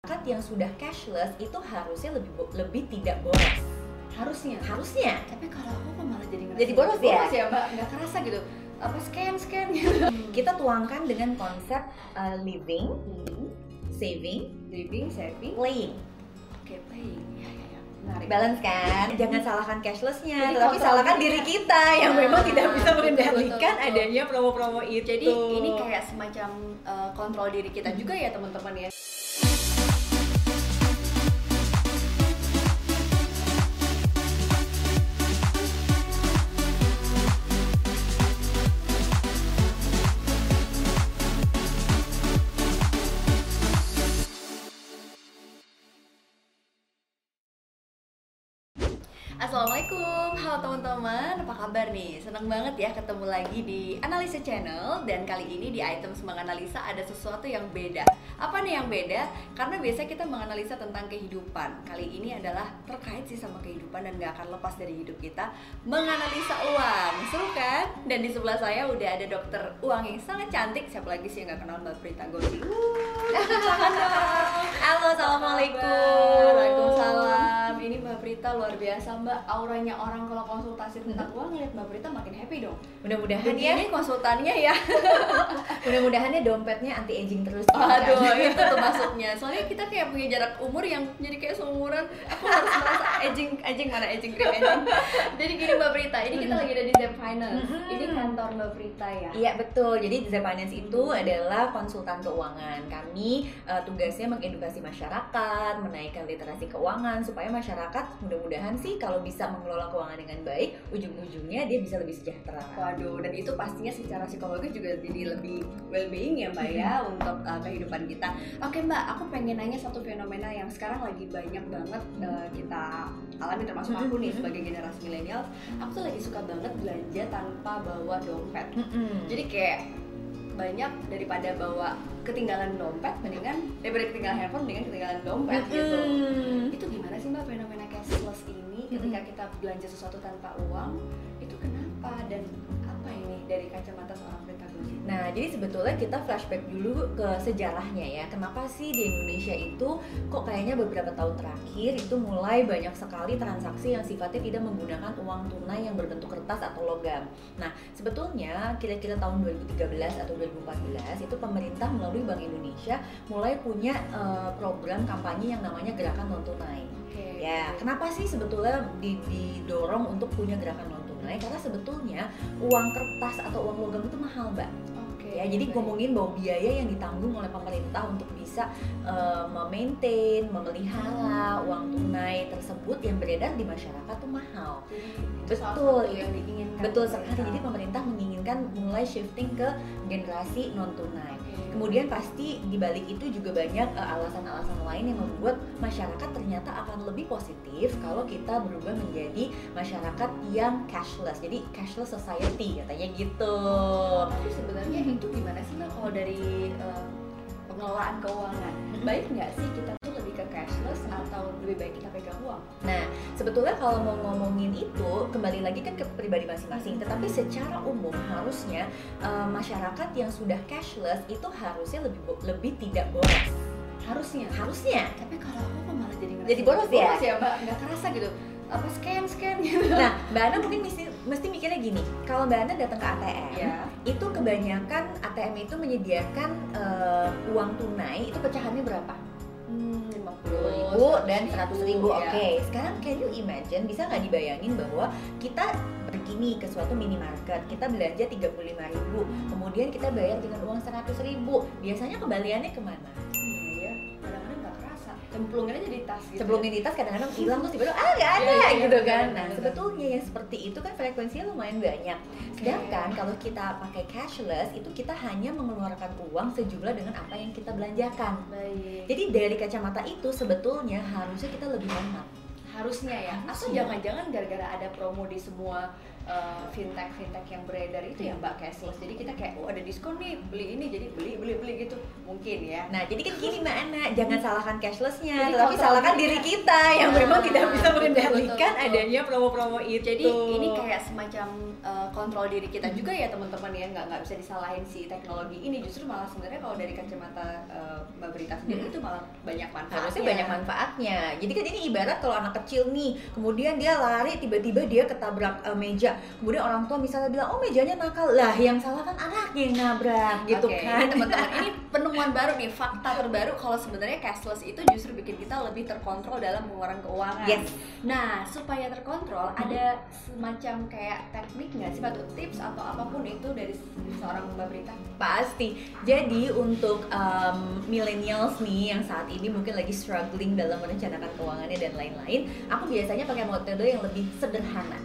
masyarakat yang sudah cashless itu harusnya lebih lebih tidak boros. harusnya Harusnya. tapi kalau aku malah jadi Jadi boros ya? boros ya mbak nggak kerasa gitu apa scan scan gitu Kita tuangkan dengan konsep uh, living, Hmm. saving, living saving playing. oke playing ya ya ya menarik Balance kan? Jangan salahkan cashlessnya, Jadi tetapi salahkan diri. diri kita yang Nah, memang tidak bisa mengendalikan betul, betul. adanya promo-promo itu. jadi ini kayak semacam uh, kontrol diri kita juga ya teman-teman ya teman-teman, apa kabar nih? Senang banget ya ketemu lagi di Analisa Channel Dan kali ini di item menganalisa ada sesuatu yang beda Apa nih yang beda? Karena biasa kita menganalisa tentang kehidupan Kali ini adalah terkait sih sama kehidupan dan gak akan lepas dari hidup kita Menganalisa uang, seru kan? Dan di sebelah saya udah ada dokter uang yang sangat cantik Siapa lagi sih yang gak kenal Mbak Prita Gosi? Halo, assalamualaikum. Waalaikumsalam. Ini Mbak Prita luar biasa Mbak. Auranya orang kalau konsultasi tentang uang ngeliat Mbak Prita makin happy dong. Mudah-mudahan ya, Begini konsultannya ya. mudah-mudahan ya dompetnya anti aging terus. kan. Aduh, itu tuh maksudnya. Soalnya kita kayak punya jarak umur yang jadi kayak seumuran. Aku harus merasa aging, aging mana aging cream aging. Jadi gini Mbak Prita, ini kita lagi ada di Zep Finance. Mm-mm. Ini kantor Mbak Prita ya. Iya betul. Jadi Design Finance itu adalah konsultan keuangan. Kami eh, tugasnya mengedukasi masyarakat, menaikkan literasi keuangan supaya masyarakat mudah-mudahan sih kalau bisa mengelola keuangan dengan baik, ujung-ujungnya dia bisa lebih sejahtera. Waduh, dan itu pastinya secara psikologis juga jadi lebih well-being ya Mbak ya untuk uh, kehidupan kita. Oke Mbak, aku pengen nanya satu fenomena yang sekarang lagi banyak banget uh, kita alami termasuk aku nih sebagai generasi milenial. Aku tuh lagi suka banget belanja tanpa bawa dompet. Mm-mm. Jadi kayak banyak daripada bawa ketinggalan dompet mendingan daripada ketinggalan handphone mendingan ketinggalan dompet gitu. Mm-mm. Itu gimana sih Mbak fenomena cashless ini ketika kita belanja sesuatu tanpa uang itu kenapa dan apa ini dari kacamata seorang Prita Gosi? Nah, jadi sebetulnya kita flashback dulu ke sejarahnya ya. Kenapa sih di Indonesia itu kok kayaknya beberapa tahun terakhir itu mulai banyak sekali transaksi yang sifatnya tidak menggunakan uang tunai yang berbentuk kertas atau logam. Nah, sebetulnya kira-kira tahun 2013 atau 2014 itu pemerintah melalui Bank Indonesia mulai punya eh, program kampanye yang namanya gerakan non tunai. Ya, kenapa sih sebetulnya di- didorong untuk punya gerakan non tunai? Karena sebetulnya uang kertas atau uang logam itu mahal, Mbak Oke. ya jadi baik. ngomongin bahwa biaya yang ditanggung oleh pemerintah untuk bisa eh, memaintain, memelihara uang tunai tersebut yang beredar di masyarakat tuh mahal. Itu salah Betul, satu yang diinginkan. Betul sekali. Jadi pemerintah menginginkan mulai shifting ke generasi non tunai. Kemudian pasti di balik itu juga banyak eh, alasan-alasan lain yang membuat masyarakat ternyata akan lebih positif kalau kita berubah menjadi masyarakat yang cashless. Jadi cashless society katanya gitu. Tapi sebenarnya itu gimana sih kalau dari eh, pengelolaan keuangan? Baik nggak sih kita lebih baik kita pegang uang? Nah, sebetulnya kalau mau ngomongin itu kembali lagi kan ke pribadi masing-masing. Tetapi secara umum harusnya eh, masyarakat yang sudah cashless itu harusnya lebih lebih tidak boros. Harusnya. Harusnya. Tapi kalau aku malah jadi Jadi boros ya? Boros ya Mbak, nggak kerasa gitu. Apa scan scan gitu? Nah, Mbak Ana mungkin mesti mesti mikirnya gini. Kalau Mbak Ana datang ke ATM, Ya. itu kebanyakan ATM itu menyediakan eh, uang tunai itu pecahannya berapa? Hmm, 50 ribu dan seratus ribu. ya. Oke, sekarang can you imagine bisa nggak dibayangin bahwa kita pergi nih ke suatu minimarket, kita belanja 35 ribu, kemudian kita bayar dengan uang 100 ribu. Biasanya kembaliannya ke mana? Cemplungin aja di tas gitu. Sebelum di tas kadang-kadang hilang terus tiba-tiba ah nggak ada Iya, iya, gitu benar, kan. Nah sebetulnya yang seperti itu kan frekuensinya lumayan banyak. Sedangkan kalau kita pakai cashless itu kita hanya mengeluarkan uang sejumlah dengan apa yang kita belanjakan. Baik. Jadi dari kacamata itu sebetulnya harusnya kita lebih hemat. harusnya ya. Atau Harusnya. jangan-jangan gara-gara ada promo di semua uh, fintech fintech yang beredar itu ya mbak cashless jadi kita kayak oh ada diskon nih beli ini jadi beli beli beli gitu. Mungkin ya. Nah, jadi kan gini Mbak Ana, jangan salahkan cashlessnya, Jadi kontrol salahkan diri kita yang Nah, memang tidak bisa mengendalikan betul, betul. adanya promo-promo itu. jadi ini kayak semacam uh, kontrol diri kita juga ya teman-teman ya. Nggak nggak bisa disalahin si teknologi ini. Justru malah sebenarnya kalau dari kacamata uh, mbak Berita sendiri Hmm. itu malah banyak manfaatnya. Harusnya banyak manfaatnya. Jadi kan ini ibarat kalau anak kecil nih, kemudian dia lari tiba-tiba dia ketabrak eh, meja. Kemudian orang tua misalnya bilang, "Oh, mejanya nakal." Lah, yang salah kan anaknya yang nabrak gitu Oke, kan. teman-teman ini penemuan baru nih fakta terbaru kalau sebenarnya cashless itu justru bikin kita lebih terkontrol dalam pengeluaran keuangan. Yes. Nah supaya terkontrol ada semacam kayak teknik nggak sih atau tips atau apa pun itu dari seorang mbak Berita? Pasti. Jadi untuk um, millennials nih yang saat ini mungkin lagi struggling dalam merencanakan keuangannya dan lain-lain, aku biasanya pakai metode yang lebih sederhana.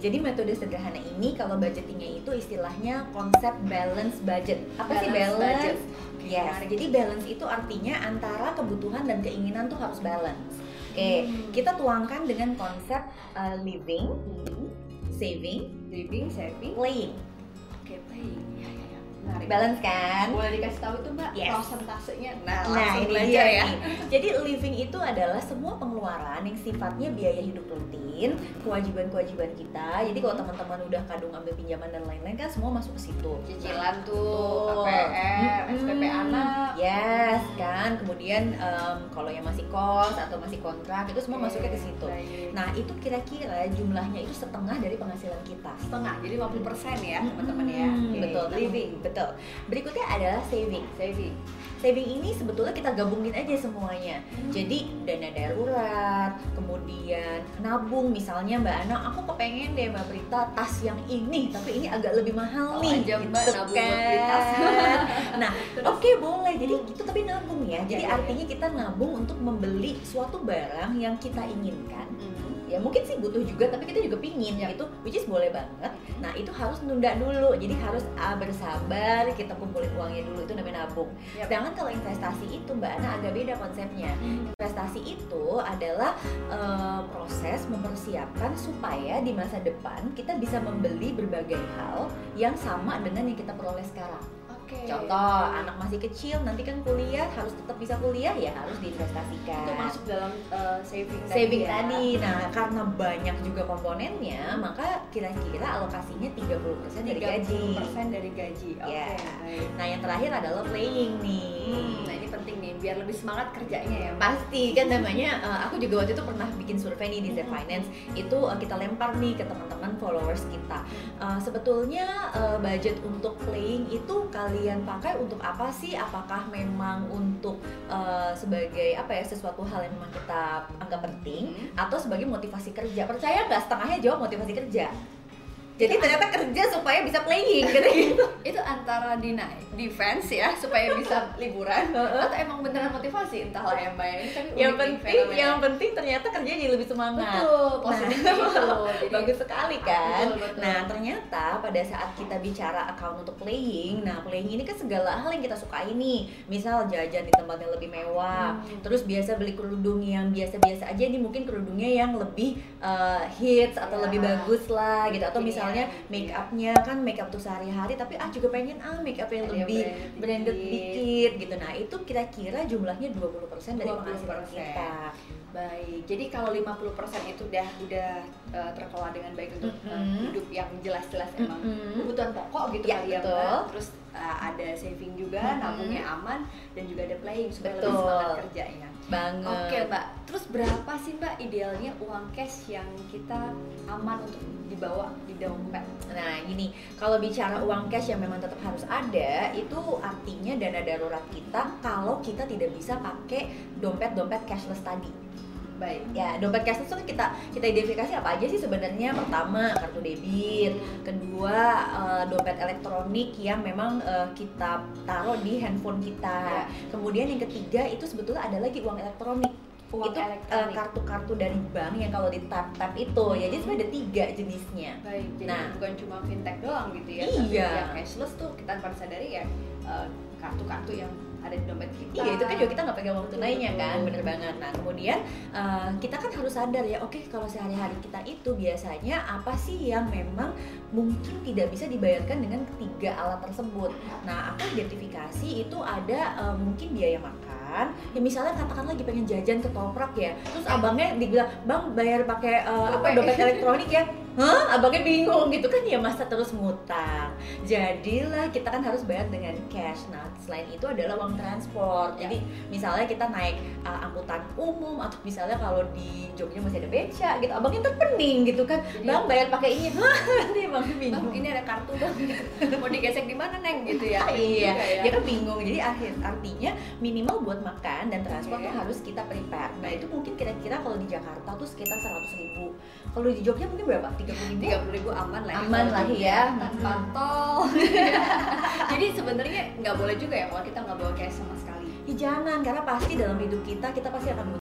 Jadi metode sederhana ini kalau budgetingnya itu istilahnya konsep balance budget. Apa sih Balance balance? budget. Yes. menarik. Jadi balance itu artinya antara kebutuhan dan keinginan tuh harus balance. Oke, Hmm. kita tuangkan dengan konsep uh, living, Hmm. saving, Living, saving, playing. oke playing. Menarik. Balance kan? Boleh dikasih tahu itu mbak Yes. prosentasenya? Nah, Nah, langsung ini belajar dia ya. Jadi living itu adalah semua pengeluaran yang sifatnya biaya hidup rutin, kewajiban-kewajiban kita. Jadi kalau teman-teman udah kadung ambil pinjaman dan lain-lain kan semua masuk ke situ. Cicilan tuh, Betul. KPR, Mm-mm. SPP anak. Yes, kan. Kemudian em, kalau yang masih kos atau masih kontrak itu semua Oke, masuknya ke situ. baik. Nah, itu kira-kira jumlahnya itu setengah dari penghasilan kita. setengah jadi 50% ya teman-teman ya Hmm, Oke. betul living betul berikutnya adalah saving saving. Saving ini sebetulnya kita gabungin aja semuanya. Jadi dana darurat kemudian nabung misalnya mbak Ana aku kepengen deh mbak Prita tas yang ini tapi ini agak lebih mahal Oh, nih aja, Mbak, gitu nabung tas. nah oke boleh. Jadi itu tapi nabung ya. Jadi Ya, ya, ya. artinya kita nabung untuk membeli suatu barang yang kita inginkan. Hmm. Ya mungkin sih butuh juga tapi kita juga pingin Ya. gitu which is boleh banget. Nah itu harus nunda dulu. Jadi harus ah, bersabar kita kumpulin uangnya dulu itu namanya nabung. Yap. sedangkan kalau investasi itu mbak Ana agak beda konsepnya. Investasi itu adalah eh, proses mempersiapkan supaya di masa depan kita bisa membeli berbagai hal yang sama dengan yang kita peroleh sekarang Oke. contoh anak masih kecil nanti kan kuliah harus tetap bisa kuliah ya harus diinvestasikan itu masuk dalam uh, saving tadi saving ya. tadi. Nah, karena banyak juga komponennya, maka kira-kira alokasinya 30% dari gaji. 30% dari gaji oke Ya. baik. Nah, yang terakhir adalah playing nih. Hmm, nah ini penting nih biar lebih semangat kerjanya ya. Pasti kan namanya eh, aku juga waktu itu pernah bikin survei nih di Z Mhm. Finance itu eh, kita lempar nih ke teman-teman followers kita. Eh, sebetulnya eh, budget untuk playing itu kalian pakai untuk apa sih? Apakah memang untuk eh, sebagai apa ya sesuatu hal yang memang kita anggap penting Hmm. atau sebagai motivasi kerja? Percaya nggak setengahnya jawab motivasi kerja. Jadi ternyata kerja supaya bisa playing gitu. antara deny defense ya supaya bisa liburan atau emang beneran motivasi entahlah ya mbak ya ini tapi yang unik nih penting fenomena. yang penting ternyata kerjanya jadi lebih semangat. betul positifnya itu jadi bagus sekali kan. Betul, betul. Nah ternyata pada saat kita bicara account untuk playing, nah playing ini kan segala hal yang kita sukai nih. Misal jajan di tempat yang lebih mewah, Hmm. terus biasa beli kerudung yang biasa-biasa aja, ini mungkin kerudungnya yang lebih uh, hits atau Ya. lebih bagus lah gitu. Atau Ini misalnya ya, make upnya kan make up tuh sehari-hari, tapi ah juga pengen ah make up yang Ada lebih branded branded dikit. dikit gitu. Nah itu kira-kira jumlahnya 20% dari 20%. penghasilan kita. Baik, jadi kalau 50% itu udah udah uh, terkelola dengan baik untuk uh, Mm-mm. hidup yang jelas-jelas emang Mm-mm. kebutuhan pokok gitu Ya, kali ya. Mbak. Terus uh, ada saving juga, Mm-mm. nabungnya aman dan juga ada playing supaya lebih Betul. semangat kerjanya. Banget. Oke Mbak, terus berapa sih Mbak idealnya uang cash yang kita aman untuk dibawa di dompet? Nah, gini, kalau bicara uang cash yang memang tetap harus ada, itu artinya dana darurat kita kalau kita tidak bisa pakai dompet-dompet cashless tadi. Baik. Ya, dompet cashless itu kan kita kita identifikasi apa aja sih sebenarnya? Pertama, kartu debit. Kedua, eh, dompet elektronik yang memang eh, kita taruh di handphone kita. Ya. Kemudian yang ketiga itu sebetulnya ada lagi uang elektronik. Uang itu eh, kartu-kartu dari bank yang kalau di tap tap itu ya jadi sebenarnya ada tiga jenisnya Baik, jadi Nah. bukan cuma fintech doang gitu ya, Iya. tapi yang cashless tuh kita tanpa sadari ya uh, kartu-kartu yang ada di dompet kita Iya itu kan juga kita nggak pegang uang tunainya Betul. kan, bener banget. Nah kemudian uh, kita kan harus sadar ya, oke kalau sehari-hari kita itu biasanya apa sih yang memang mungkin tidak bisa dibayarkan dengan ketiga alat tersebut. Nah aku identifikasi itu ada uh, mungkin biaya makan, ya misalnya katakan lagi pengen jajan ke toprak ya, terus abangnya dibilang bang bayar pakai uh, apa Gopay. dompet elektronik ya, Hah? Abangnya bingung gitu kan ya masa terus ngutang. Jadilah kita kan harus bayar dengan cash. Nah, selain itu adalah uang transport. Ya. Jadi misalnya kita naik uh, angkutan umum atau misalnya kalau di Jogja masih ada beca gitu, abangnya terpening gitu kan. Jadi- Bang bayar pakai ini. Hah, Nanti abangnya bang bingung. ini ada kartu bang mau digesek di mana neng gitu ya iya, Juga ya. dia kan bingung. Jadi akhir artinya minimal buat makan dan transport Oke. tuh harus kita prepare. Nah itu mungkin kira-kira kalau di Jakarta tuh sekitar 100 ribu. Kalau di Jogja mungkin berapa? 30 ribu? tiga puluh ribu aman lah Aman kalau lah ya. tanpa Mhm. tol jadi sebenarnya nggak boleh juga ya kalau kita nggak bawa cash sama sekali Ya jangan, karena pasti dalam hidup kita kita pasti akan.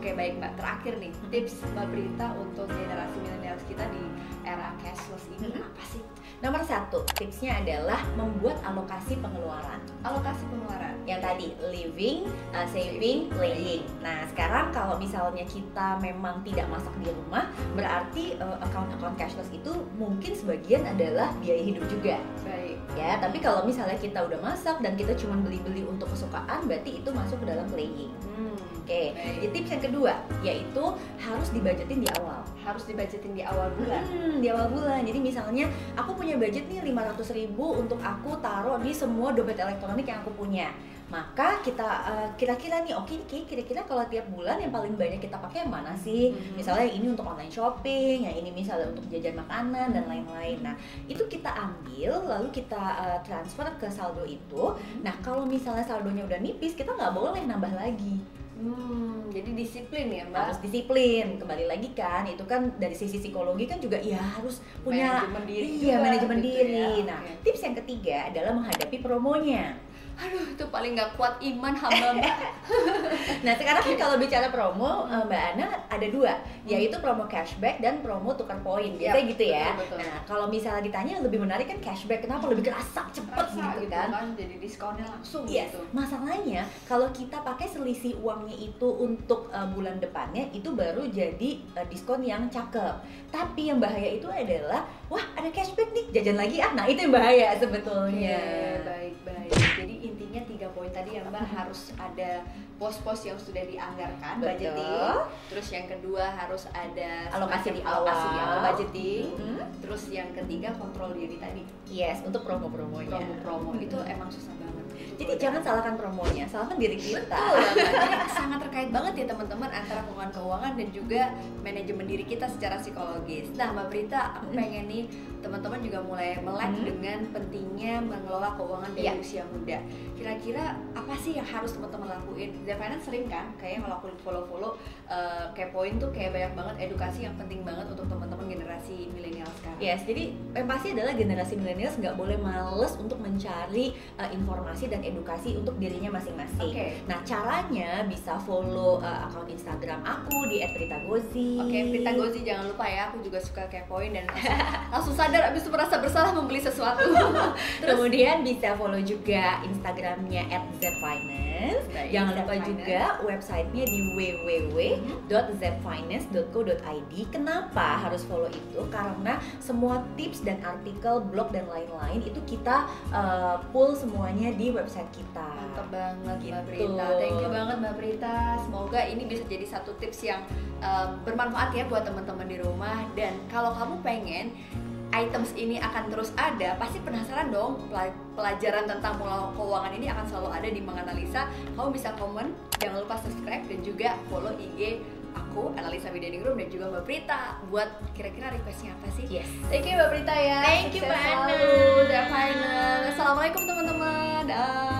Oke baik mbak, terakhir nih tips mbak Berita untuk generasi milenial kita di era cashless ini Mhm. apa sih? Nomor satu, tipsnya adalah membuat alokasi pengeluaran. Alokasi pengeluaran. Yang tadi, living, uh, saving, playing. Nah, sekarang kalau misalnya kita memang tidak masak di rumah, berarti uh, account-account cashless itu mungkin sebagian adalah biaya hidup juga. Baik. Ya, tapi kalau misalnya kita udah masak dan kita cuma beli-beli untuk kesukaan, berarti itu masuk ke dalam playing. Hmm. Oke, Baik. Jadi tips yang kedua yaitu harus dibajetin di awal. Harus dibajetin di awal bulan. Hmm, di awal bulan. Jadi misalnya aku punya budget nih 500 ribu untuk aku taruh di semua dompet elektronik yang aku punya. Maka kita eh, kira-kira nih, oke Ki, kira-kira kalau tiap bulan yang paling banyak kita pakai yang mana sih? Mhm. Misalnya yang ini untuk online shopping, yang ini misalnya untuk jajan makanan dan lain-lain. Nah, itu kita ambil lalu kita eh, transfer ke saldo itu. Nah, kalau misalnya saldonya udah nipis, kita nggak boleh nambah lagi Hmm, jadi disiplin ya mbak. harus disiplin kembali lagi kan itu kan dari sisi psikologi kan juga ya harus punya Manajemen diri iya manajemen gitu diri ya. nah Oke. tips yang ketiga adalah menghadapi promonya Aduh itu paling nggak kuat iman hamba mbak. nah sekarang kan kalau bicara promo eh, mbak Ana ada dua Hmm. yaitu promo cashback dan promo tukar poin biasanya gitu ya betul, betul. nah kalau misalnya ditanya lebih menarik kan cashback kenapa lebih kerasa cepet Rasa gitu gitu kan kan. Jadi diskonnya langsung Yes, gitu. masalahnya kalau kita pakai selisih uangnya itu untuk uh, bulan depannya itu baru jadi uh, diskon yang cakep. Tapi yang bahaya itu adalah wah ada cashback nih jajan lagi ah. Nah itu yang bahaya sebetulnya. Oke, baik baik. Tadi ya Mbak harus ada pos-pos yang sudah dianggarkan Betul. budgeting. Terus yang kedua harus ada Alokasi di alokasi di awal. awal budgeting. Mhm. Terus yang ketiga kontrol diri tadi. Yes, untuk promo-promonya. Promo-promo itu emang susah banget. Jadi jangan salahkan promonya, salahkan diri kita. Betul. Jadi sangat terkait banget ya teman-teman antara keuangan keuangan dan juga manajemen diri kita secara psikologis. Nah, Mbak Prita, aku pengen nih teman-teman juga mulai melek Mm. dengan pentingnya mengelola keuangan dari Iya. usia muda. Kira-kira apa sih yang harus teman-teman lakuin? The Finance sering kan kayak ngelakuin follow-follow eh, kayak poin tuh kayak banyak banget edukasi yang penting banget untuk teman-teman generasi milenial sekarang. Yes, jadi yang pasti adalah generasi milenial nggak boleh males untuk mencari uh, informasi dan edukasi untuk dirinya masing-masing. Oke. Nah caranya bisa follow uh, akun Instagram aku di @pritagozi. Oke, Prita Gozi jangan lupa ya, aku juga suka kepoin dan langsung, langsung sadar abis itu merasa bersalah membeli sesuatu. Terus Kemudian bisa follow juga Instagramnya @zfinance. Baik, Jangan lupa Zfinance. juga websitenya di www.zfinance.co.id. Kenapa harus follow itu? Karena semua tips dan artikel, blog dan lain-lain itu kita uh, pull semuanya di website kita. Mantap banget Mbak Gitu. Prita. Thank you banget Mbak Prita. Semoga ini bisa jadi satu tips yang um, bermanfaat ya buat teman-teman di rumah dan kalau kamu pengen items ini akan terus ada, pasti penasaran dong Pela- pelajaran tentang pengelolaan keuangan ini akan selalu ada di Menganalisa. Kamu bisa komen, jangan lupa subscribe dan juga follow IG aku Analisa Widyaningrum dan juga Mbak Prita buat kira-kira requestnya apa sih? Yes. Thank you Mbak Prita ya. Thank you, Sukses Mbak Ana. selalu. Assalamualaikum teman-teman. Dah.